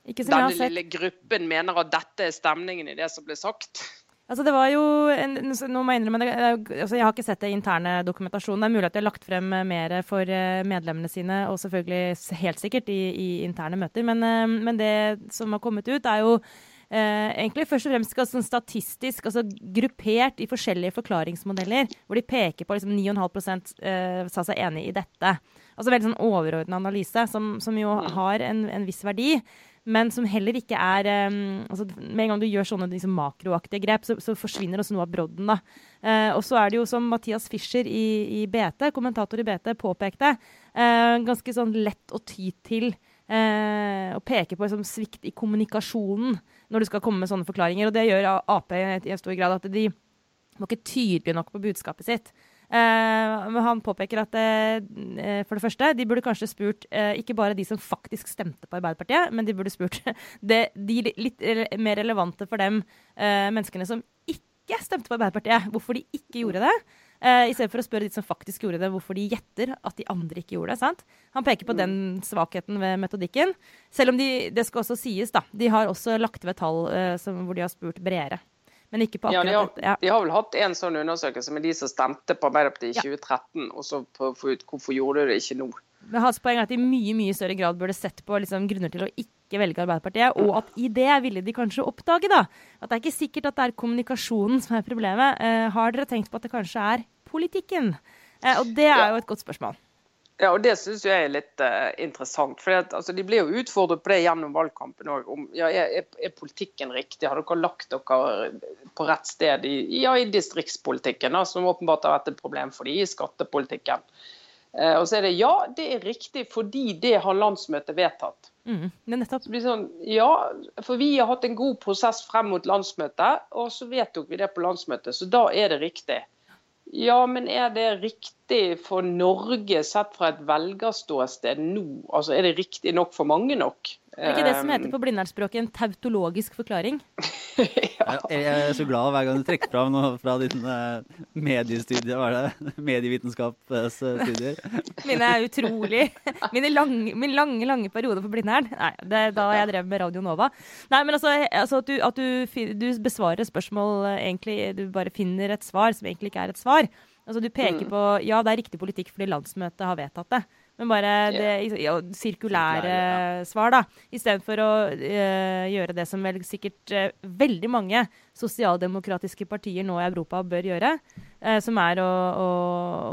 S3: Denne lille gruppen mener at dette er stemningen i det som ble sagt.
S1: Altså det var jo, en, nå må Jeg innrømme, det, altså jeg har ikke sett det interne dokumentasjonen. Det er mulig at de har lagt frem mer for eh, medlemmene sine, og selvfølgelig helt sikkert i, i interne møter. Men, eh, men det som har kommet ut, er jo eh, egentlig først og fremst sånn statistisk altså gruppert i forskjellige forklaringsmodeller, hvor de peker på liksom 9,5 eh, sa seg enig i dette. Altså veldig sånn overordna analyse, som, som, jo mm. har en, en, viss verdi. Men som heller ikke er um, altså Med en gang du gjør sånne liksom, makroaktige grep, så, så, forsvinner også noe av brodden. da. Uh, og så er det jo som Mathias Fischer i, i BT, kommentator i BT, påpekte, uh, ganske sånn lett å ty til uh, å peke på liksom, svikt i kommunikasjonen når du skal komme med sånne forklaringer. Og det gjør Ap i en stor grad at de var ikke tydelige nok på budskapet sitt. Uh, han påpeker at uh, for det første, de burde kanskje spurt uh, ikke bare de som faktisk stemte på Arbeiderpartiet, men de burde spurt det, de litt mer relevante for dem menneskene som ikke stemte på Arbeiderpartiet, hvorfor de ikke gjorde det. Uh, I stedet for å spørre de som faktisk gjorde det, hvorfor de gjetter at de andre ikke gjorde det. sant? Han peker på mm. den svakheten ved metodikken. Selv om de, det skal også sies, da, de har også lagt ved tall uh, som, hvor de har spurt bredere. Men ikke på akkurat ja, de har.
S3: Ja. De har vel hatt en sånn undersøkelse med de som stemte på Arbeiderpartiet i ja. 2013, og så få ut hvorfor gjorde de det ikke nå.
S1: Men hans poeng er at de i mye mye større grad burde sett på liksom, grunner til å ikke velge Arbeiderpartiet, og at i det ville de kanskje oppdage da, at det er ikke sikkert at det er kommunikasjonen som er problemet. Uh, har dere tenkt på at det kanskje er politikken? Uh, og det er jo et godt spørsmål.
S3: Ja, og Det syns jeg er litt uh, interessant. for altså, De ble jo utfordret på det gjennom valgkampen òg. Ja, er, er, politikken riktig? Har dere lagt dere på rett sted i, ja, i distriktspolitikken, da, som åpenbart har vært et problem for de i skattepolitikken? Uh, og så er det ja, det er riktig fordi det har landsmøtet vedtatt.
S1: Mm,
S3: blir sånn, ja, for vi har hatt en god prosess frem mot landsmøtet, og så vedtok vi det på landsmøtet, så da er det riktig. Ja, men er det riktig for Norge sett fra et velgerståsted nå? Altså, Er det riktig nok for mange nok?
S1: Det er ikke det som heter på blindernspråket en tautologisk forklaring.
S3: ja.
S2: Jeg, er så glad hver gang du trekker fram noe fra dine mediestudier. hva er det? Medievitenskapsstudier.
S1: Mine er utrolig Mine lange, min lange lange periode på Blindern. Nei, det er da jeg drev med Radio Nova. Nei, men altså, altså at, du, at du, du besvarer spørsmål eh, egentlig Du bare finner et svar som egentlig ikke er et svar. Altså Du peker på Ja, det er riktig politikk fordi landsmøtet har vedtatt det. Men bare det ja, sirkulære
S2: Sirkulære,
S1: svar, da. Istedenfor å uh, gjøre det som vel sikkert uh, veldig mange sosialdemokratiske partier nå i Europa bør gjøre. Uh, som er å, å,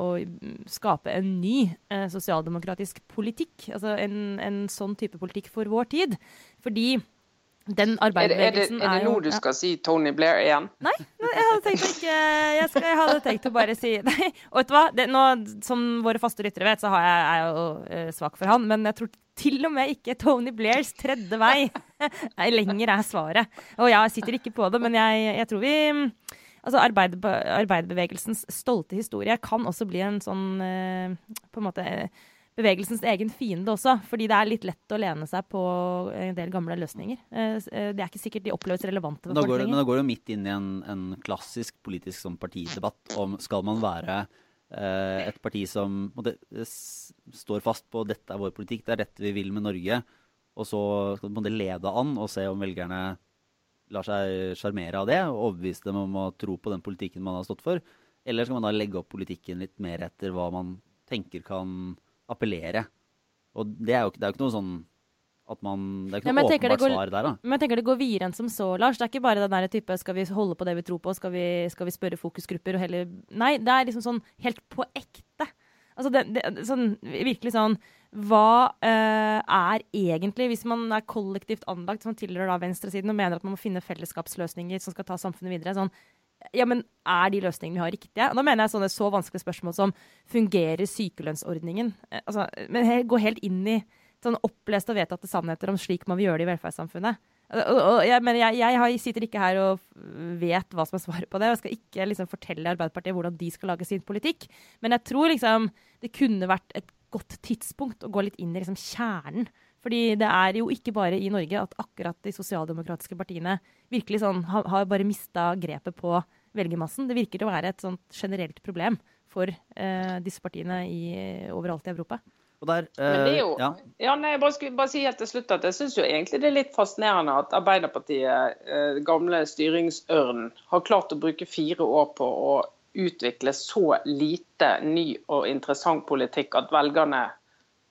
S1: å skape en ny sosialdemokratisk politikk. Altså en, en sånn type politikk for vår tid. Fordi den
S3: Er, det, er,
S1: arbeiderbevegelsen
S3: er det nå du
S1: ja.
S3: skal si Tony Blair igjen?
S1: Nei, jeg hadde tenkt å ikke Jeg, skal, jeg hadde tenkt å bare si Nei, og vet du hva? Det, nå, som våre faste lyttere vet, så har jeg, er jeg jo eh, svak for han. Men jeg tror til og med ikke Tony Blairs tredje vei lenger er svaret. Og jeg sitter ikke på det, men jeg, jeg tror vi Altså arbeiderbe Arbeiderbevegelsens stolte historie kan også bli en sånn eh, På en måte eh, bevegelsens egen fiende også. Fordi det er litt lett å lene seg på en del gamle løsninger. Eh, eh, Det er ikke sikkert de oppleves relevante for
S2: da går, det, men da går det jo midt inn i en, en klassisk politisk sånn partidebatt om skal man være eh, et parti som s- står fast på dette er vår politikk, det er dette vi vil med Norge, og så skal man lede an og se om velgerne lar seg sjarmere av det og overbevise dem om å tro på den politikken man har stått for. Eller skal man da legge opp politikken litt mer etter hva man tenker kan appellere? Og det er jo, det er jo ikke noe sånn at man Det er ikke noe
S1: ja,
S2: åpenbart
S1: går-
S2: svar der, da.
S1: Men jeg tenker det går videre enn som så, Lars. Det er ikke bare den der type skal vi holde på det vi tror på, skal vi, skal vi spørre fokusgrupper og heller Nei, det er liksom sånn helt på ekte. Altså det, det, sånn virkelig sånn Hva eh, er egentlig, hvis man er kollektivt anlagt, som tilhører da venstresiden og mener at man må finne fellesskapsløsninger som skal ta samfunnet videre, sånn ja, men er de løsningene vi har riktige? Og da mener jeg sånne så vanskelige spørsmål som fungerer sykelønnsordningen? Eh, Altså, men he- gå helt inn i sånn oppleste og vedtatte sannheter om slik man vil gjøre det i velferdssamfunnet. Og, og, og jeg, mener, jeg, jeg sitter ikke her og vet hva som er svaret på det. og Jeg skal ikke liksom fortelle Arbeiderpartiet hvordan de skal lage sin politikk. Men jeg tror liksom det kunne vært et godt tidspunkt å gå litt inn i liksom kjernen. Fordi det er jo ikke bare i Norge at akkurat de sosialdemokratiske partiene virkelig sånn har, har bare mista grepet på velgermassen. Det virker å være et sånt generelt problem for eh, disse partiene i, overalt i Europa.
S2: Og der,
S3: Men det er jo
S2: eh, ja.
S3: Ja, nei, jeg bare skulle bare si helt til slutt at jeg syns jo egentlig det er litt fascinerende at Arbeiderpartiet, eh, gamle styringsørnen, har klart å bruke fire år på å utvikle så lite ny og interessant politikk at velgerne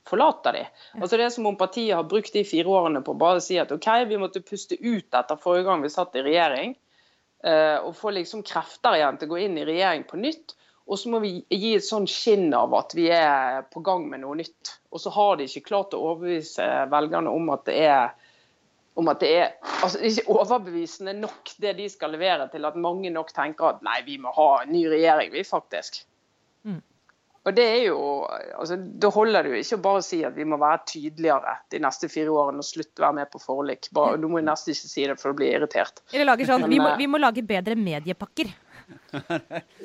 S3: forlater de. Altså Det er som om partiet har brukt de fire årene på å bare si at OK, vi måtte puste ut etter forrige gang vi satt i regjering, eh, og få liksom krefter igjen til å gå inn i regjering på nytt. Og så må vi gi et sånn skinn av at vi er på gang med noe nytt. Og så har de ikke klart å overbevise velgerne om at det er om at det er altså ikke overbevisende nok det de skal levere til at mange nok tenker at nei, vi må ha en ny regjering, vi faktisk.
S1: Mm.
S3: Og det er jo, altså Da holder det jo ikke å bare si at vi må være tydeligere de neste fire årene og slutte å være med på forlik. Bare, du må nesten ikke si det for å bli irritert.
S1: Eller lager sånn,
S3: Men,
S1: vi må,
S3: eh,
S1: vi må lage bedre mediepakker.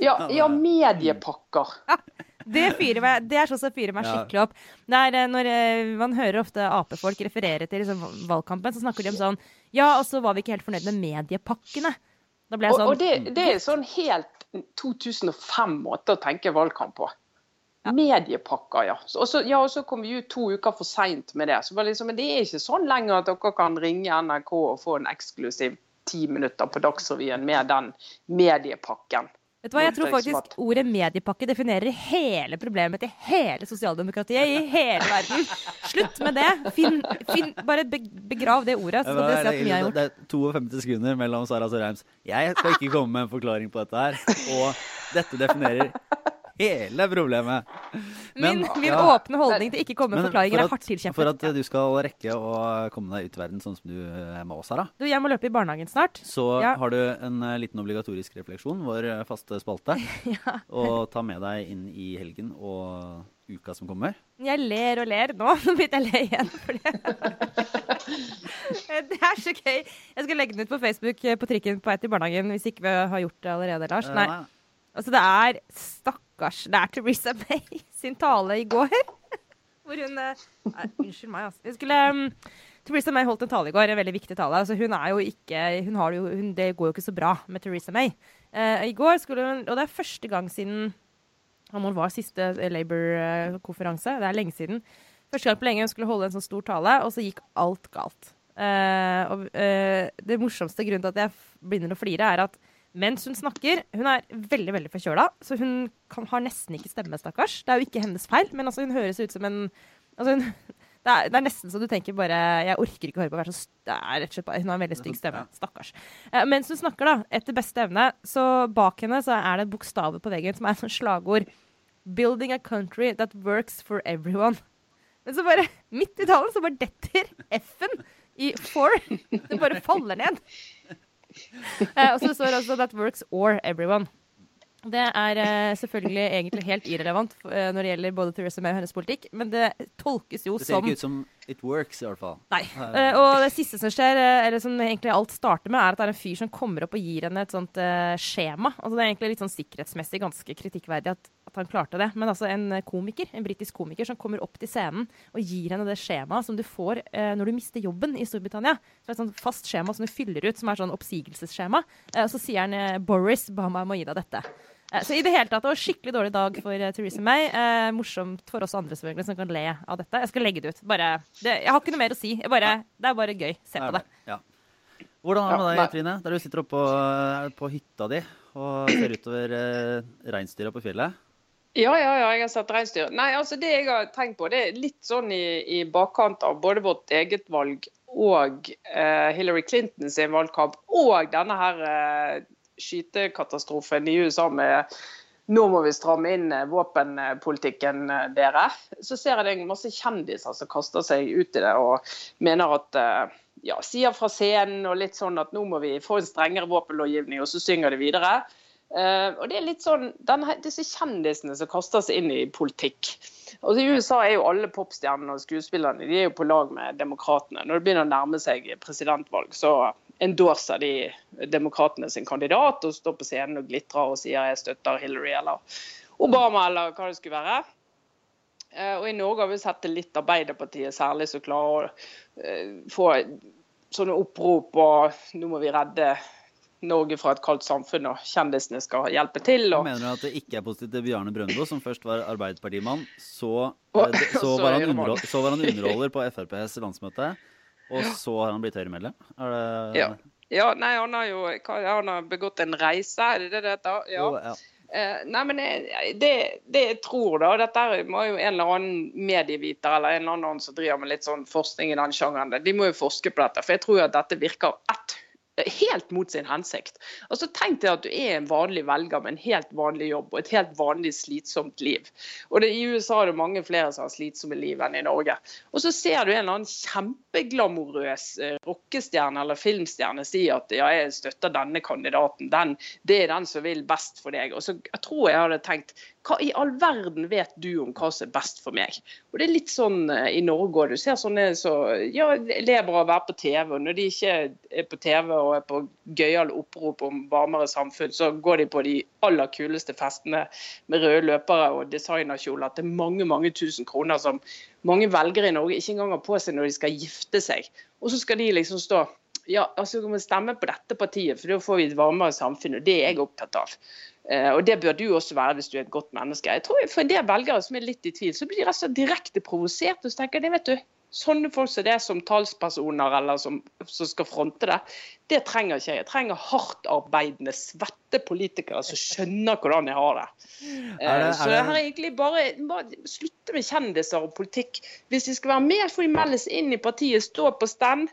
S3: Ja, ja mediepakker.
S1: Det, fyrer meg, det er sånn som fyrer meg skikkelig opp. Det er, eh, når eh, Man hører ofte Ap-folk referere til liksom, valgkampen, så snakker de om sånn Ja, og så var vi ikke helt fornøyd med mediepakkene. Da ble jeg
S3: Og,
S1: sånn
S3: og det, det er sånn helt 2005-måte å tenke valgkamp på. Mediepakker, ja. Så- Og så, ja, og så kom vi ut to uker for seint med det. Så var det liksom, men det er ikke sånn lenger at dere kan ringe NRK og få en eksklusiv ti minutter på Dagsrevyen med den mediepakken.
S1: Vet du hva, Jeg tror faktisk ordet mediepakke definerer hele problemet til hele sosialdemokratiet i hele verden. Slutt med det. Finn, finn, bare begrav det ordet, så skal du se at mye er gjort.
S2: Det er 52 sekunder mellom Sara Sørheims 'Jeg skal ikke komme med en forklaring på dette her', og 'Dette definerer hele problemet.
S1: Min,
S2: Men,
S1: min
S2: ja.
S1: åpne holdning til ikke komme med forklaringer
S2: for at, er hardt
S1: tilkjempet.
S2: for at du skal rekke å komme deg ut i verden sånn som du oss her, da,
S1: Du, jeg må løpe i barnehagen snart.
S2: så
S1: Ja.
S2: har du en eh, liten obligatorisk refleksjon, vår eh, faste spalte, å ta med deg inn i helgen og uka som kommer.
S1: Jeg ler og ler nå. Nå begynte jeg å le igjen. For det. det er så gøy. Jeg skal legge den ut på Facebook eh, på trikken på vei til barnehagen hvis ikke vi har gjort det allerede, Lars. Nei.
S2: Eh,
S1: Altså, det er stakkars Det er Theresa May sin tale i går. Hvor hun eh, nei, Unnskyld meg, altså. Hun skulle um, Theresa May holdt en tale i går, en veldig viktig tale. Altså, hun er jo ikke hun har jo, hun, det går jo ikke så bra med Theresa May. Uh, I går skulle hun Og det er første gang siden om hun var siste Labour-konferanse? Det er lenge siden. Første gang på lenge hun skulle holde en sånn stor tale, og så gikk alt galt. Uh, og uh, det morsomste grunnen til at jeg begynner å flire, er at mens hun snakker Hun er veldig veldig forkjøla, så hun kan, har nesten ikke stemme, stakkars. Det er jo ikke hennes feil, men altså, hun høres ut som en altså, hun, det, er, det er nesten så du tenker bare Jeg orker ikke å høre på. Hver, så Det er rett og slett hun har en veldig stygg stemme. Stakkars. Eh, mens hun snakker, da, etter beste evne, så bak henne så er det bokstaver på veggen som er et slagord. 'Building a country that works for everyone'. Men så bare, midt i talen, så bare detter F-en i for. Det bare faller ned. Eh, og så står det også 'that works or everyone'. Det er eh, selvfølgelig egentlig helt irrelevant eh, når det gjelder både Theresa May og hennes politikk, men det tolkes jo som
S2: Det ser
S1: som
S2: ikke ut som it works, i hvert fall.
S1: Nei. Eh, og det siste som skjer, eller som egentlig alt starter med, er at det er en fyr som kommer opp og gir henne et sånt skjema. Altså Det er egentlig litt sånn sikkerhetsmessig ganske kritikkverdig at, at han klarte det. Men altså en komiker, en britisk komiker som kommer opp til scenen og gir henne det skjemaet som du får når du mister jobben i Storbritannia. Så det er et sånt fast skjema som du fyller ut, som er sånn oppsigelsesskjema. Og så sier han 'Boris ba meg om å gi deg dette'. Eh, Så i det hele tatt, det var en skikkelig dårlig dag for eh, Theresa May. Eh, morsomt for oss andre selvfølgelig, som kan le av dette. Jeg skal legge det ut. Bare, det, jeg har ikke noe mer å si. Jeg bare, det er bare gøy. Se på det.
S2: Ja. Hvordan er det med deg. Trine? Der du sitter oppe på, på hytta di og ser utover eh, reinsdyra på fjellet?
S3: Ja, ja, ja, jeg har sett reinsdyr. Nei, altså Det jeg har tenkt på, det er litt sånn i, i bakkant av både vårt eget valg og eh, Hillary Clinton sin valgkamp, og denne her eh, skytekatastrofen i USA med nå må vi stramme inn eh, våpenpolitikken eh, dere. Så ser jeg det masse kjendiser som kaster seg ut i det og mener at eh, ja, sier fra scenen og litt sånn at nå må vi få en strengere våpenlovgivning, og så synger de videre. Og det er litt sånn, denne, Disse kjendisene som kaster seg inn i politikk. Og I USA er jo alle popstjernene og skuespillerne de er jo på lag med demokratene. Når det begynner å nærme seg presidentvalg, så endorser de demokratene sin kandidat og står på scenen og glitrer og sier jeg støtter Hillary eller Obama eller hva det skulle være. Eh, Og I Norge har vi sett det litt Arbeiderpartiet særlig som klarer å eh, få sånne opprop og nå må vi redde Norge fra et kaldt samfunn, og kjendisene skal hjelpe til. Og,
S2: mener du at det ikke er positivt til Bjarne Brøndbo, som først var Arbeiderpartimann, så, eh, så, var han så var han underholder på FrPs landsmøte, og så har han blitt Høyre-medlem? Det
S3: Ja. ja, nei, han har jo han har begått en reise, er det det det heter? Ja.
S2: Oh, ja.
S3: Uh, nei, men det, det jeg tror, da Dette er- må jo en eller annen medieviter eller en eller annen som driver med litt sånn forskning i den sjangeren, de må jo forske på dette. For jeg tror at dette virker helt mot sin hensikt. Altså Tenk deg at du er en vanlig velger med en helt vanlig jobb og et helt vanlig slitsomt liv. Og det, I USA er det mange flere som har slitsomme liv enn i Norge. Og så ser du en eller annen kjempeglamorøs eh, rockestjerne eller filmstjerne si at ja, jeg støtter denne kandidaten, den, det er den som vil best for deg. Og så jeg tror jeg hadde tenkt hva i all verden vet du om hva som er best for meg? Og det er litt sånn eh, i Norge òg. Du ser sånne som ja, lever av å være på TV. og Når de ikke er på TV og er på gøyale opprop om varmere samfunn, så går de på de aller kuleste festene med røde løpere og designerkjoler til mange mange tusen kroner som mange velgere i Norge ikke engang har på seg når de skal gifte seg. Og så skal de liksom stå ja, altså vi må stemme på dette partiet, for da får vi et varmere samfunn. og Det er jeg opptatt av. Eh, og Det bør du også være hvis du er et godt menneske. Jeg tror For en del velgere som er litt i tvil, så blir de rett og slett direkte provosert. Og så tenker det vet du, Sånne folk som det som talspersoner eller som, som skal fronte det, det trenger ikke jeg. Jeg trenger hardtarbeidende, svette politikere som skjønner hvordan jeg har det.
S2: Er det-
S3: Eh, så
S2: er
S3: det
S2: det-
S3: her er egentlig bare, bare slutte med kjendiser og politikk. Hvis de skal være med, får de melde seg inn i partiet, stå på stand.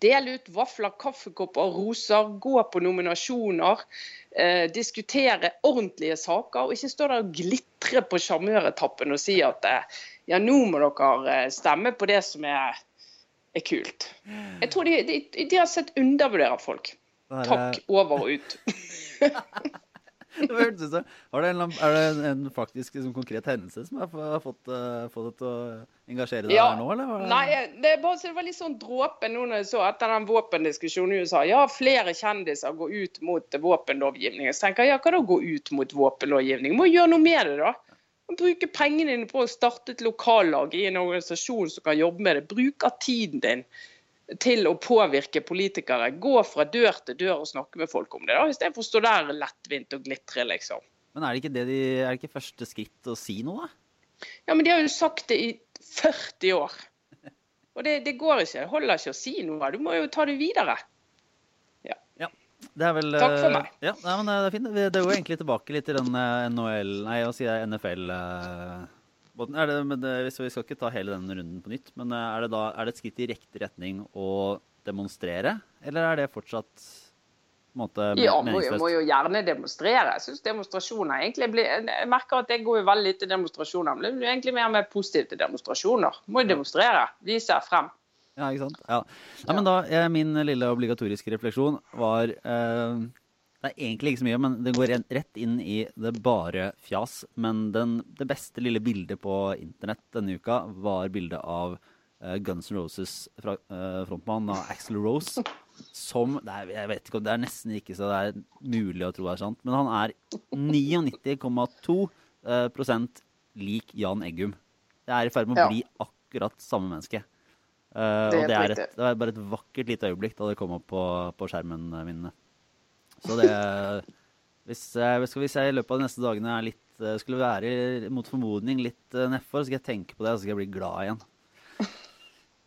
S3: Dele ut vafler, kaffekopper, roser, gå på nominasjoner. Eh, diskutere ordentlige saker, og ikke stå der og glitre på sjarmøretappen og si at eh, ja, nå må dere eh, stemme på det som er, er kult. Jeg tror de, de, de har sett undervurdere folk. Takk, over og ut.
S2: Det var, det en, er det en, faktisk liksom, konkret hendelse som har fått, uh, fått deg til å engasjere deg
S3: Ja.
S2: her nå, eller? Det-
S3: Nei, det, er bare, det var litt sånn dråpe nå når jeg så etter den våpendiskusjonen i USA. Ja, flere kjendiser går ut mot våpenlovgivningen. Så tenker jeg, ja, hva da gå ut mot våpenlovgivning? Må gjøre noe med det, da. Bruke pengene dine på å starte et lokallag i en organisasjon som kan jobbe med det. Bruk av tiden din til å påvirke politikere. Gå fra dør til dør og snakke med folk om det, da, istedenfor å stå der lettvint og glitre, liksom.
S2: Men er det ikke det de, er det ikke første skritt å si noe, da?
S3: Ja, men de har jo sagt det i 40 år. Og det, det går ikke. Det holder ikke å si noe. Du må jo ta det videre.
S2: Ja, Det er vel
S3: Takk for
S2: eh,
S3: meg.
S2: Ja, nei, men det er fint. Det jo egentlig tilbake litt til den eh, NHL Nei, hva sier jeg? NFL-båten. Er det, men det, vi skal ikke ta hele den runden på nytt. Men eh, er det da er det et skritt i riktig retning å demonstrere, eller er det fortsatt måte
S3: Ja, må, jo- må jo gjerne demonstrere. Jeg synes demonstrasjoner egentlig blir Jeg merker at jeg går jo veldig lite demonstrasjoner. Men det blir egentlig mer og mer positiv til demonstrasjoner. Må jo demonstrere. Vise frem.
S2: Ja, ikke sant? Ja. Nei, men da, eh, Min lille obligatoriske refleksjon var eh, Det er egentlig ikke så mye, men det går rett inn i det bare fjas. Men den, det beste lille bildet på internett denne uka var bildet av uh, Guns N' Roses fra, uh, frontmann av Axl Rose. Som det er, Jeg vet ikke om det er nesten ikke så det er mulig å tro det er sant, men han er 99,2 uh, prosent lik Jan Eggum. Det er i ferd med å
S3: Ja.
S2: bli akkurat samme menneske. Uh,
S3: Det
S2: og det er, et, det er bare et vakkert lite øyeblikk da det kom opp på, på skjermen eh, min. Så det hvis, eh, hvis hvis jeg i løpet av de neste dagene litt, eh, skulle være mot formodning litt eh, nedfor, så skal jeg tenke på det, og så skal jeg bli glad igjen.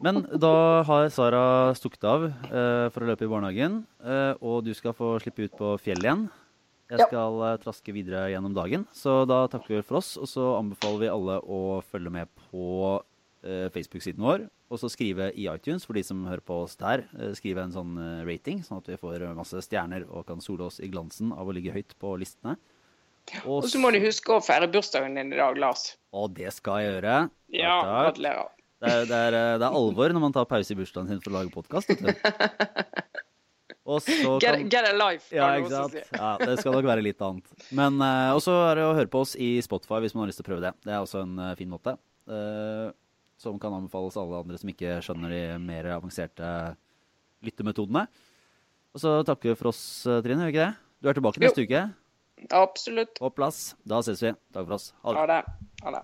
S2: Men da har Sara stukket av eh, for å løpe i barnehagen, eh, og du skal få slippe ut på fjellet igjen. Jeg skal eh, traske videre gjennom dagen, så da takker vi for oss. Og så anbefaler vi alle å følge med på Facebook-siden vår, og så skrive i iTunes for de som hører på oss der. eh, skrive en sånn eh, rating, sånn at vi får masse stjerner og kan sole oss i glansen av å ligge høyt på listene.
S3: Og så må du huske å feire bursdagen din i dag, Lars.
S2: Og det skal jeg gjøre.
S3: Ja,
S2: Takk, ja,
S3: gratulerer.
S2: Det er, det, eh, det er alvor når man tar pause i bursdagen sin for å lage podkast. Så
S3: Get, get a life,
S2: ja,
S3: kan du også si.
S2: Ja, det skal nok være litt annet. Men uh, også er det å høre på oss i Spotify hvis man har lyst til å prøve det. Det er også en uh, fin måte. eh, som kan anbefales alle andre som ikke skjønner de mer avanserte lyttemetodene. Og så takker vi for oss, eh, Trine. Gjør vi ikke det? Du er tilbake
S3: Jo.
S2: neste uke.
S3: Absolutt.
S2: På plass. Da ses vi. Takk for oss. Ha det.
S3: Ha det. Ha det.